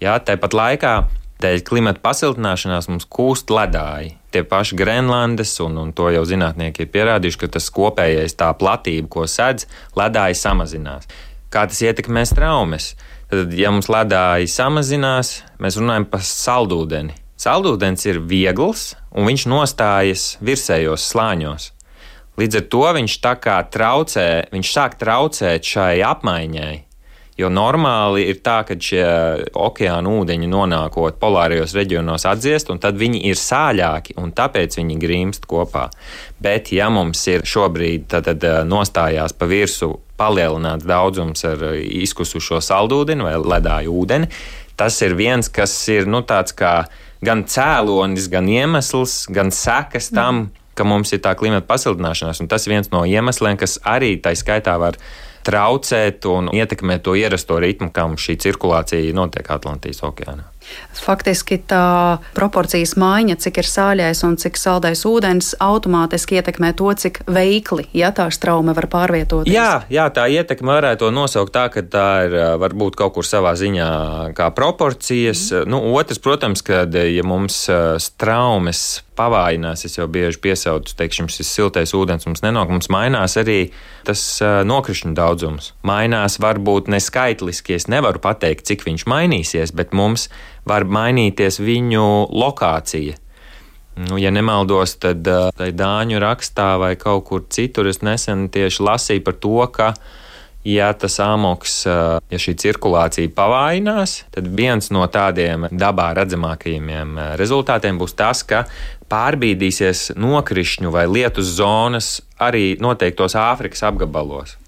Jā, tāpat laikā dēļ klimata pasiltināšanās mums kūst ledāji. Tie paši Grenlandes, un, un to jau zinātnieki ir pierādījuši, ka tas kopējais tā platība, ko sedz, ledāji samazinās. Kā tas ietekmēs traumas? Tad, ja mums ledāji samazinās, mēs runājam par saldūdeni. Saldūdens ir viegls, un viņš nostājas virsējos slāņos. Līdz ar to viņš tā kā traucē, viņš sāk traucēt šai apmaiņai. Jo normāli ir tā, ka šie okeāna ūdeņi nonākot polārajos reģionos atdziest, un tad viņi ir sāļāki, un tāpēc viņi grimst kopā. Bet, ja mums ir šobrīd tad, tad, eh, nostājās pa virsmu palielināts daudzums ar eh, izkusušo saldūdeni vai ledāju ūdeni, tas ir viens, kas ir nu, tāds kā gan cēlonis, gan iemesls, gan sekas tam. Mm ka mums ir tā klimata pasiltināšanās, un tas viens no iemesliem, kas arī tā skaitā var traucēt un ietekmēt to ierasto ritmu, kā mums šī cirkulācija notiek Atlantijas okeānā. Faktiski tā proporcijas maiņa, cik ir sāļais un cik saldais ūdens, automātiski ietekmē to, cik veikli ja, tā straume var pārvietoties. Jā, jā, tā ietekme varētu nosaukt tā, ka tā ir varbūt kaut kur savā ziņā kā proporcijas. Mm. Nu, otrs, protams, kad ja mums straumes pavājinās, es jau bieži piesaucu, teiksim, šis siltais ūdens mums nenāk, mums mainās arī tas nokrišņu daudzums. Mainās varbūt ne skaitliski, es nevaru pateikt, cik viņš mainīsies, bet mums var mainīties viņu lokācija. Nu, ja nemaldos, tad uh, Dāņu rakstā vai kaut kur citur es nesen tieši lasīju par to, ka, ja tas amoks, uh, ja šī cirkulācija pavājinās, tad viens no tādiem dabā redzamākajiem rezultātiem būs tas, ka pārbīdīsies nokrišņu vai lietus zonas arī noteiktos Āfrikas apgabalos.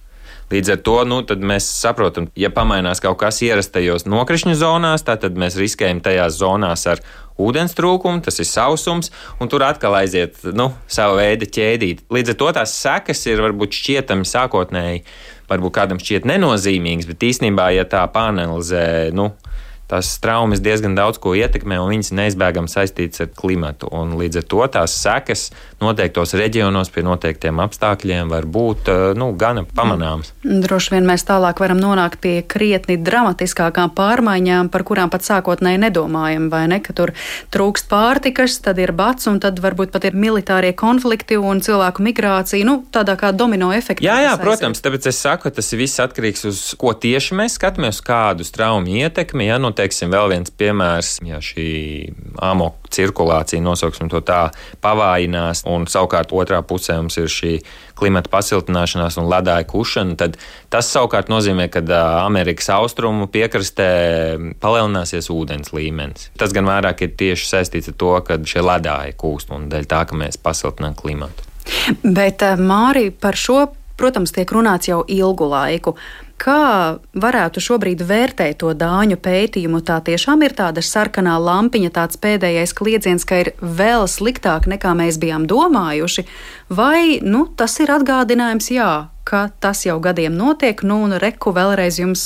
Līdz ar to nu, mēs saprotam, ja pamainās kaut kas ierastajos nokrišņu zonās, tad mēs riskējam tajās zonās ar ūdens trūkumu, tas ir sausums, un tur atkal aiziet nu, savu veidu ķēdīt. Līdz ar to tās sekas ir varbūt šķietami sākotnēji, varbūt kādam šķiet nenozīmīgas, bet īstenībā, ja tā panelizē, nu, tās traumas diezgan daudz ko ietekmē, un viņas neizbēgami saistītas ar klimatu. Un līdz ar to tās sekas noteiktos reģionos pie noteiktiem apstākļiem var būt eh, nu, gana pamanāmas. Droši vien mēs tālāk varam nonākt pie krietni dramatiskākām pārmaiņām, par kurām pat sākotnēji nedomājam, vai ne, ka tur trūkst pārtikas, tad ir bats, un tad varbūt pat ir militārie konflikti un cilvēku migrācija, nu, tādā kā domino efekta. Jā, jā, protams, tāpēc es saku, tas viss atkarīgs uz ko tieši mēs skatāmies, kādu traumu ietekmi. Ja, nu, teiksim, vēl viens piemērs, ja šī amoku cirkulācija, nosauksim to tā, pavājinās, un savukārt otrā pusē mums ir šī klimata pasiltināšanās un ledāja kušana, tad tas savukārt nozīmē, ka Amerikas austrumu piekrastē palielināsies ūdens līmenis. Tas gan vairāk ir tieši saistīts ar to, ka šie ledāji kūst un dēļ tā, ka mēs pasiltinām klimatu. Bet Māri par šo, protams, tiek runāts jau ilgu laiku. Kā varētu šobrīd vērtēt to dāņu pētījumu? Tā tiešām ir tāda sarkanā lampiņa, tāds pēdējais kliedziens, ka ir vēl sliktāk nekā mēs bijām domājuši, vai nu, tas ir atgādinājums, jā, ka tas jau gadiem notiek, nu un reku vēlreiz jums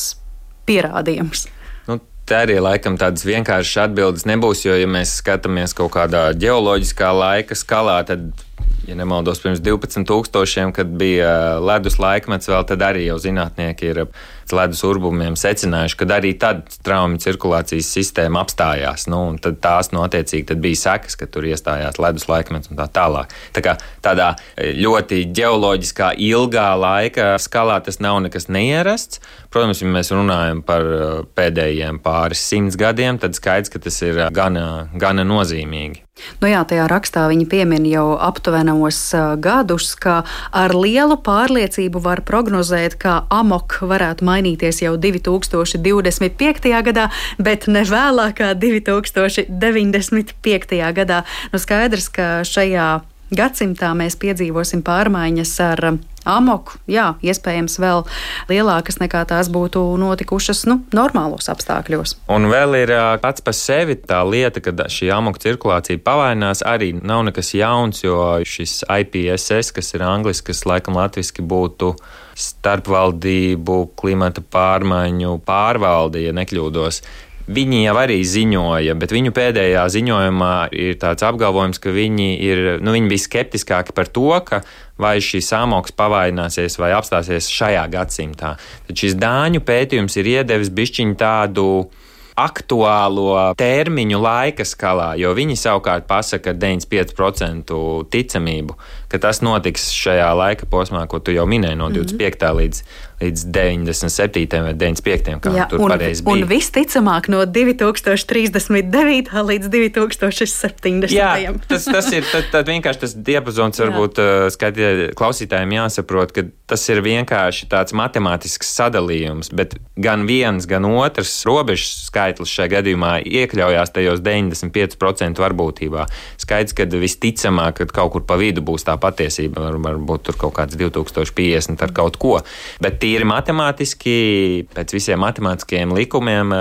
pierādījums. Nu, Tā arī laikam tādas vienkāršas atbildes nebūs, jo, ja mēs skatāmies kaut kādā geoloģiskā laika skalā, tad ja nemaldos, pirms 12,000, kad bija ledus laikmets, vēl tad arī jau zinātnieki ir ledus urbumiem secinājuši, ka arī tad traumu cirkulācijas sistēma apstājās. Nu, tad tās no nu, attiecīgi tad bija sekas, ka tur iestājās ledus laikmets un tā tālāk. Tā kā tādā ļoti ģeoloģiskā, ilgā laika skalā tas nav nekas neierasts. Protams, ja mēs runājam par pēdējiem pāris simts gadiem, tad skaidrs, ka tas ir gana, gana nozīmīgi. Nu jā, tajā rakstā viņi piemin jau aptuvenos gadus, ka ar lielu pārliecību var prognozēt, ka amok varētu mainīties jau 2025. gadā, bet ne vēlākā 2095. gadā. Nu skaidrs, ka šajā gadsimtā mēs piedzīvosim pārmaiņas ar amoku, jā, iespējams, vēl lielākas nekā tās būtu notikušas nu, normālos apstākļos. Un vēl ir pats par sevi tā lieta, ka šī amoku cirkulācija pavainās, arī nav nekas jauns, jo šis IPSS, kas ir angļuiski, kas laikam latviešu būtu starpvaldību klimata pārmaiņu pārvalde, ja nekļūdos. Viņi jau arī ziņoja, bet viņu pēdējā ziņojumā ir tāds apgalvojums, ka viņi, ir, nu, viņi bija skeptiskāki par to, ka vai šis amoks pavaināsies vai apstāsies šajā gadsimtā. Tad šis dāņu pētījums ir iedevis bišķiņu tādu aktuālo termiņu laika skalā, jo viņi savukārt pasaka 95% ticamību, ka tas notiks šajā laika posmā, ko tu jau minēji, no 25. Mm -hmm. līdz līdz 97. vai 95. kā Jā, un, bija. Un visticamāk no 2039. līdz 2070. Jā, tas, tas ir tad, tad vienkārši tas diapazons, varbūt skatī, klausītājiem jāsaprot, ka tas ir vienkārši tāds matemātisks sadalījums, bet gan viens, gan otrs robežas skaitlis šajā gadījumā iekļaujās tajos 95% varbūtībā. Skaidrs, ka visticamāk, ka kaut kur pa vidu būs tā patiesība, var, varbūt tur kaut kāds 2050 ar kaut ko. Bet tīri matemātiski, pēc visiem matemātiskajiem likumiem,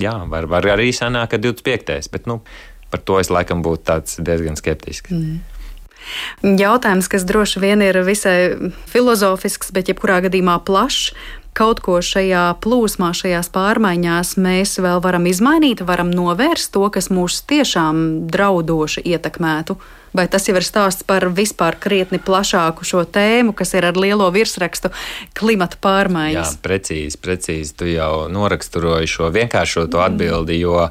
jā, var, var arī sanākt, ka 25. Bet nu, par to es laikam būtu diezgan skeptisks. Mm. Jautājums, kas droši vien ir visai filozofisks, bet jebkurā gadījumā plašs. Kaut ko šajā plūsmā, šajās pārmaiņās mēs vēl varam izmainīt, varam novērst to, kas mūs tiešām draudoši ietekmētu. Vai tas jau ir stāsts par vispār krietni plašāku šo tēmu, kas ir ar lielo virsrakstu klimata pārmaiņas? Jā, precīzi, precīzi. Tu jau noraksturoji šo vienkāršoto atbildi, jo.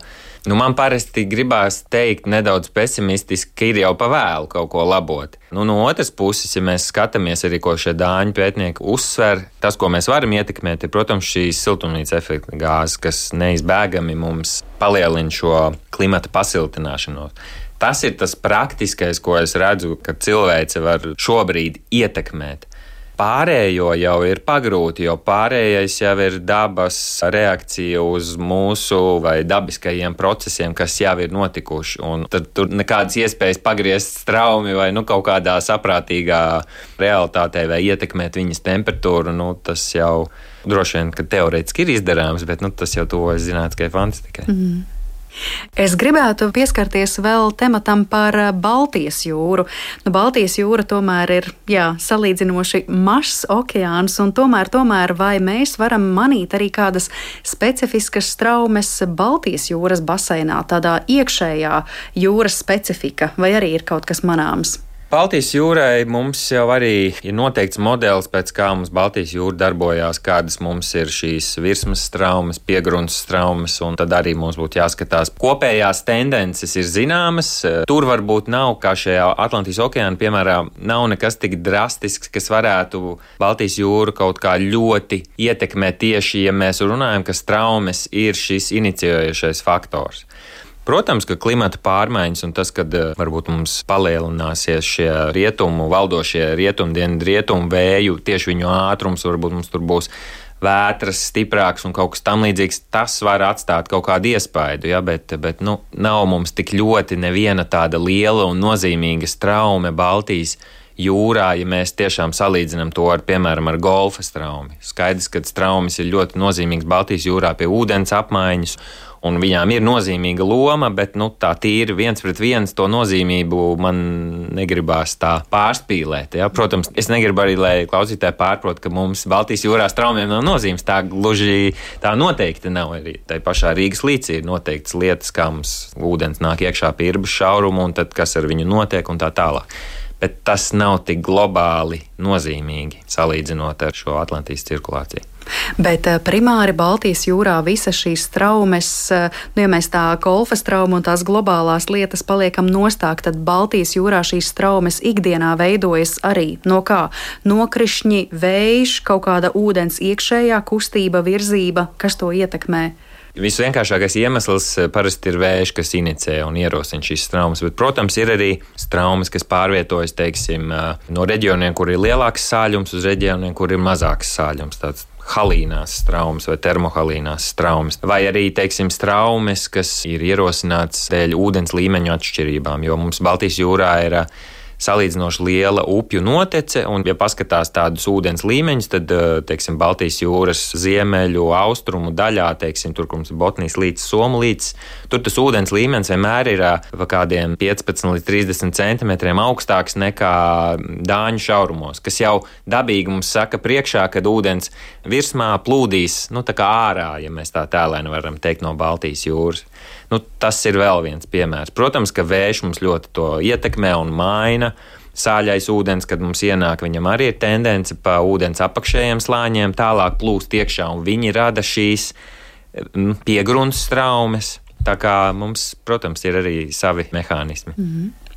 Nu, man parasti gribās teikt, nedaudz pesimistiski, ka ir jau pavēlu kaut ko labot. Nu, no otras puses, ja mēs skatāmies arī, ko šie dāņu pētnieki uzsver, tas, ko mēs varam ietekmēt, ir, protams, šīs siltumnīca efekta gāzes, kas neizbēgami mums palielina šo klimata pasiltināšanos. Tas ir tas praktiskais, ko es redzu, ka cilvēce var šobrīd ietekmēt. Pārējo jau ir pagrūti, jo pārējais jau ir dabas reakcija uz mūsu vai dabiskajiem procesiem, kas jau ir notikuši. Un tad tur nekādas iespējas pagriezt straumi vai nu, kaut kādā saprātīgā realitātē vai ietekmēt viņas temperatūru. Nu, tas jau droši vien teorētiski ir izdarāms, bet nu, tas jau tuvojas zinātniskai fantastikai. Mm. Es gribētu pieskarties vēl tematam par eh, Baltijas jūru. Nu, Baltijas jūra tomēr ir jā, salīdzinoši mazs okeāns, un tomēr, tomēr vai mēs varam manīt arī kādas specifiskas traumas Baltijas jūras baseinā, tādā iekšējā jūras specifika, vai arī ir kaut kas manāms? Baltijas jūrai mums jau arī ir noteikts modelis, pēc kā mums Baltijas jūra darbojās, kādas mums ir šīs virsmas traumas, piegrunts traumas, un tad arī mums būtu jāskatās. Kopējās tendences ir zināmas. Tur varbūt nav, kā šajā Atlantijas okeāna, piemēram, nav nekas tik drastisks, kas varētu Baltijas jūru kaut kā ļoti ietekmēt tieši, ja mēs runājam, ka traumas ir šis inicijējošais faktors. Protams, ka klimata pārmaiņas un tas, ka eh, varbūt mums palielināsies šie rietumu, valdošie rietumdienu rietumu vēju, tieši viņu ātrums, varbūt mums tur būs vētras stiprāks un kaut kas tamlīdzīgs, tas var atstāt kaut kādu iespaidu, ja, bet, bet nu, nav mums tik ļoti neviena tāda liela un nozīmīga traume Baltijas jūrā, ja mēs tiešām salīdzinām to ar, piemēram, ar golfa straumi. Skaidrs, ka traumas ir ļoti nozīmīgas Baltijas jūrā pie ūdens apmaiņas un viņām ir nozīmīga loma, bet nu, tā tīri viens pret viens to nozīmību man negribās tā pārspīlēt. Ja? Protams, es negribu arī, lai klausītāji pārprot, ka mums Baltijas jūrā straumiem nav nozīmes. Tā gluži tā noteikti nav. Arī tā pašā Rīgas līcī ir noteikts lietas, kā mums ūdens nāk iekšā pie irbas šaurumu, un tad kas ar viņu notiek un tā tālāk bet tas nav tik globāli nozīmīgi salīdzinot ar šo Atlantijas cirkulāciju. Bet eh, primāri Baltijas jūrā visas šīs traumas, eh, nu, ja mēs tā golfa traumu un tās globālās lietas paliekam nostāk, tad Baltijas jūrā šīs traumas ikdienā veidojas arī no kā? Nokrišņi, vējš, kaut kāda ūdens iekšējā kustība, virzība, kas to ietekmē. Visvienkāršākais iemesls eh, parasti ir vējš, kas inicē un ierosina šīs traumas, bet, protams, ir arī traumas, kas pārvietojas teiksim, no reģioniem, kur ir lielāks sāļums, uz reģioniem, kur ir mazāks sāļums. Tāds halīnās traumas vai termohalīnās traumas, vai arī, teiksim, traumas, kas ir ierosināts dēļ ūdens līmeņu atšķirībām, jo mums Baltijas jūrā ir salīdzinoši liela upju notece, un, ja paskatās tādus ūdens līmeņus, tad, eh, teiksim, Baltijas jūras ziemeļu, austrumu daļā, teiksim, tur, kur mums ir Botnijas līdz Somu līdz, tur tas ūdens līmenis vienmēr ir eh, pa kādiem 15 līdz 30 centimetriem augstāks nekā Dāņu šaurumos, kas jau dabīgi mums saka priekšā, kad ūdens virsmā plūdīs, nu, tā kā ārā, ja mēs tā tēlēni varam teikt, no Baltijas jūras. Nu, tas ir vēl viens piemērs. Protams, ka vējš mums ļoti to ietekmē un maina. Sāļais ūdens, kad mums ienāk, viņam arī ir tendence pa ūdens apakšējiem slāņiem tālāk plūst iekšā, un viņi rada šīs mm, piegrunts traumas. Tā kā mums, protams, ir arī savi mehānismi. Mm -hmm.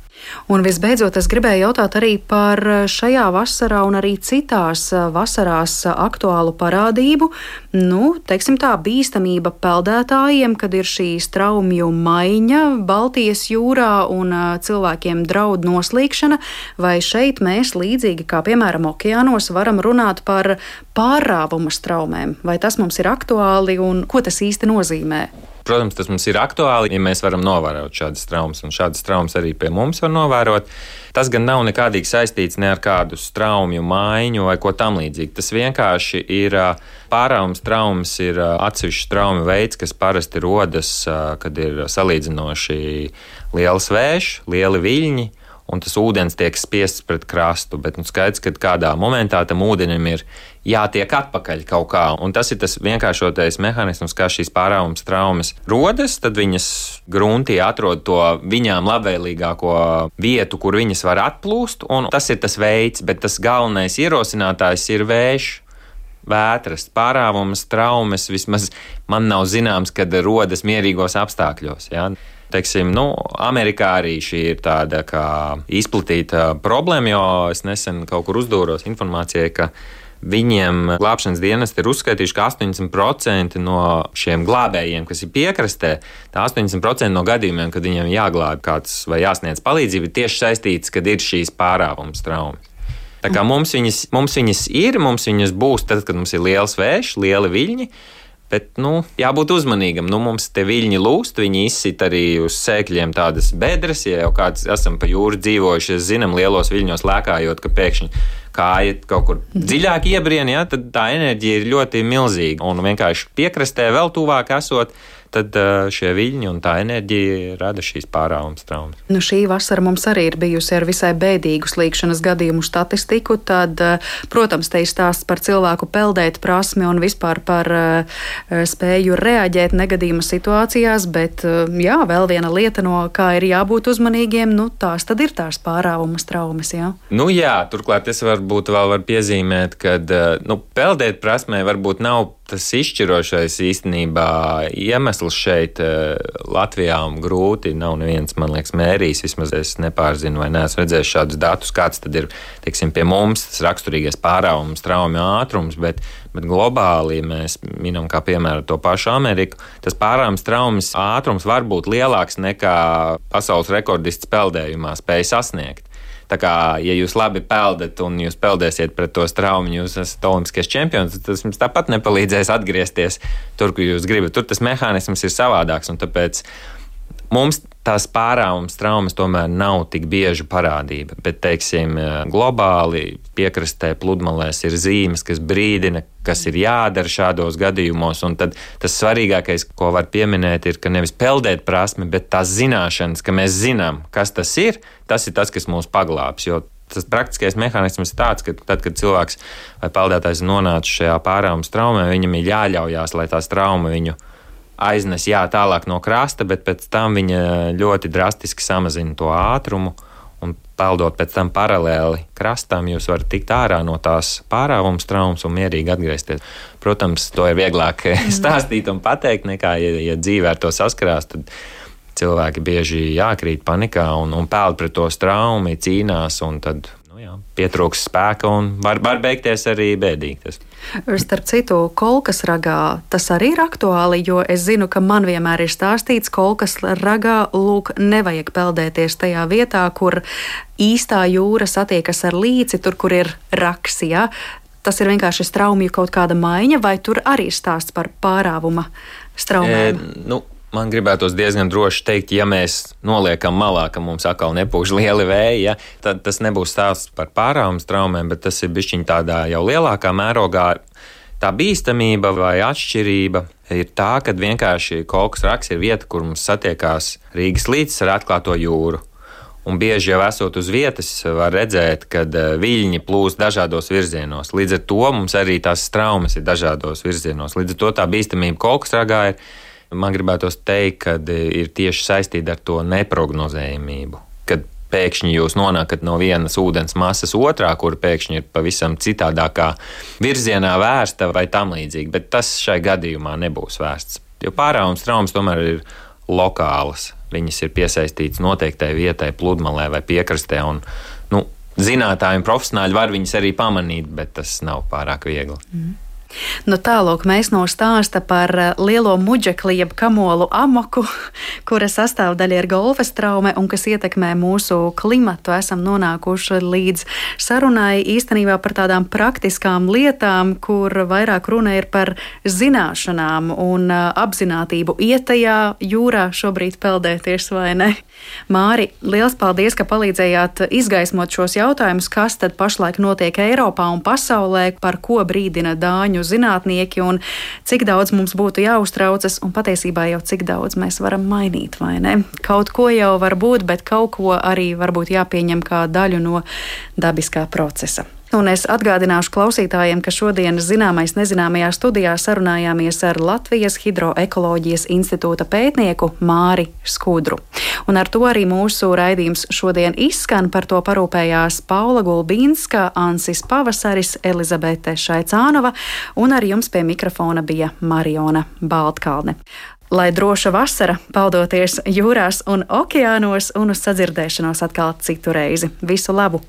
Un visbeidzot, es gribēju jautāt arī par šajā vasarā un arī citās vasarās aktuālu parādību, nu, teiksim tā, bīstamība peldētājiem, kad ir šī straumju maiņa Baltijas jūrā un cilvēkiem draud noslīkšana, vai šeit mēs līdzīgi kā piemēram okeānos varam runāt par pārāvuma straumēm, vai tas mums ir aktuāli un ko tas īsti nozīmē? Protams, tas mums ir aktuāli, ja mēs varam novērot šādas traumas, un šādas traumas arī pie mums var novērot. Tas gan nav nekādīgi saistīts ne ar kādu straumju maiņu vai ko tamlīdzīgu. Tas vienkārši ir pārāvums traumas, ir atsevišķs traumu veids, kas parasti rodas, kad ir salīdzinoši liels vējš, lieli viļņi un tas ūdens tiek spiests pret krastu. Bet nu, skaidrs, ka kādā momentā tam ūdenim ir jātiek atpakaļ kaut kā. Un tas ir tas vienkāršotais mehānisms, kā šīs pārāvums traumas rodas. Tad viņas gruntī atrod to viņām labvēlīgāko vietu, kur viņas var atplūst. Tas ir tas veids, bet tas galvenais ierosinātājs ir vējš vētras, pārāvumas, traumas. Vismaz man nav zināms, kad rodas mierīgos apstākļos. Ja? Teiksim, nu, Amerikā arī šī ir tāda izplatīta problēma, jo es nesen kaut kur uzdūros informācijai, ka viņiem glābšanas dienesti ir uzskaitījuši, ka 80% no šiem glābējiem, kas ir piekrastē, tā 80% no gadījumiem, kad viņiem jāglābj kāds vai jāsniedz palīdzību, ir tieši saistīts, kad ir šīs pārāvums traumas. Tā kā mums viņas, mums viņas ir, mums viņas būs tad, kad mums ir liels vējš, lieli viļņi. Bet, nu, jābūt uzmanīgam. Nu, mums te viļņi lūst, viņi izsit arī uz sēkļiem tādas bedres. Ja jau kāds esam pa jūru dzīvojuši, zinām, lielos viļņos lēkājot, ka pēkšņi kāja kaut kur dziļāk iebrien, ja, tad tā enerģija ir ļoti milzīga. Un vienkārši piekrastē vēl tuvāk esot, tad šie viļņi un tā enerģija rada šīs pārāvums traumas. Nu, šī vasara mums arī ir bijusi ar visai bēdīgu slīkšanas gadījumu statistiku. Tad, protams, te ir stāsts par cilvēku peldēt prasmi un vispār par spēju reaģēt negadījuma situācijās, bet jā, vēl viena lieta, no kā ir jābūt uzmanīgiem, nu, tās tad ir tās pārāvumas traumas. Jā. Nu, jā, turklāt es varbūt vēl varu piezīmēt, ka nu, peldēt prasmē varbūt nav tas izšķirošais īstenībā iemesls šeit eh, Latvijā un grūti nav neviens, man liekas, mērījis. Vismaz es nepārzinu vai neesmu redzējis šādus datus, kāds tad ir teiksim, pie mums tas raksturīgais pārāvums, traumju ātrums, bet, bet globāli mēs minam kā piemēru to pašu Ameriku. Tas pārāvums traumas ātrums var būt lielāks nekā pasaules rekordists peldējumā spēja sasniegt. Tā kā, ja jūs labi peldat un jūs peldēsiet pret to straumu, jūs esat olimpiskais čempions, tad tas jums tāpat nepalīdzēs atgriezties tur, kur jūs gribat. Tur tas mehānisms ir savādāks, un tāpēc mums tās pārāvums traumas tomēr nav tik bieža parādība. Bet, teiksim, globāli piekrastē pludmalēs ir zīmes, kas brīdina, kas ir jādara šādos gadījumos. Un tad tas svarīgākais, ko var pieminēt, ir, ka nevis peldēt prasme, bet tās zināšanas, ka mēs zinām, kas tas ir, tas ir tas, kas mūs paglābs. Jo tas praktiskais mehānisms ir tāds, ka tad, kad cilvēks vai peldētājs nonāca šajā pārāvuma traumā, viņam ir jāļaujās, lai tās trauma viņu aiznes jā, tālāk no krasta, bet pēc tam viņa ļoti drastiski samazina to ātrumu. Un peldot pēc tam paralēli krastam, jūs varat tikt ārā no tās pārāvuma traumas un mierīgi atgriezties. Protams, to ir vieglāk [LAUGHS] mm. stāstīt un pateikt, nekā, ja, ja dzīvē ar to saskarās. Tad cilvēki bieži jākrīt panikā un, un peld pret to traumu, cīnās, un tad jā, pietrūks spēka un var, var beigties arī bēdīgi. Tas. Starp citu, kolkas ragā tas arī ir aktuāli, jo es zinu, ka man vienmēr ir stāstīts, kolkas ragā lūk, nevajag peldēties tajā vietā, kur īstā jūra satiekas ar līci, tur, kur ir raksija. Tas ir vienkārši straumju kaut kāda maiņa, vai tur arī ir stāsts par pārāvuma straumēm? E, nu, man gribētos diezgan droši teikt, ja mēs noliekam malā, ka mums atkal nepūš lieli vēji, ja, tad tas nebūs stāsts par pārāvumu traumēm, bet tas ir bišķiņ tādā jau lielākā mērogā. Tā bīstamība vai atšķirība ir tā, ka vienkārši Kolkas raks ir vieta, kur mums satiekās Rīgas līcis ar atklāto jūru. Un bieži jau esot uz vietas, var redzēt, ka eh, viļņi plūst dažādos virzienos. Līdz ar to mums arī tās traumas ir dažādos virzienos. Līdz ar to tā bīstamība ragā ir man gribētos teikt, ka ir tieši saistīta ar to neprognozējumību. Kad pēkšņi jūs nonākat no vienas ūdens masas otrā, kur pēkšņi ir pavisam citādākā virzienā vērsta vai tam līdzīgi, bet tas šai gadījumā nebūs vērsts. Jo pārāvums traumas tomēr ir lokālas. Viņas ir piesaistītas noteiktai vietai, pludmalē vai piekrastē. Un, nu, zinātāji un profesionāļi var viņas arī pamanīt, bet tas nav pārāk viegli. Mm. Nu, tālāk mēs no stāsta par eh, lielo muģekli, jeb kamolu amoku, [LAUGHS] kura sastāvdaļa ir golfa traume un kas ietekmē mūsu klimatu, esam nonākuši līdz sarunai īstenībā par tādām praktiskām lietām, kur vairāk runa ir par zināšanām un eh, apzinātību. Ietajā jūrā šobrīd peldēties vai ne? Māri, liels paldies, ka palīdzējāt izgaismot šos jautājumus, kas tad pašlaik notiek Eiropā un pasaulē, par ko brīdina Dāņu zinātnieki un cik daudz mums būtu jāuztraucas un patiesībā jau cik daudz mēs varam mainīt, vai ne? Kaut ko jau var būt, bet kaut ko arī varbūt jāpieņem kā daļu no dabiskā procesa. Un es atgādināšu klausītājiem, ka šodienas zināmais nezināmajā studijā sarunājāmies ar Latvijas Hidroekoloģijas institūta pētnieku Māri Skudru. Un ar to arī mūsu raidījums šodien izskan. Par to parūpējās Paula Gulbīnska, Ansis Pavasaris, Elizabete Šaicānova un ar jums pie mikrofona bija Mariona Baltkalne. Lai droša vasara, paudoties jūrās un okeānos, un uz sadzirdēšanos atkal citu reizi. Visu labu!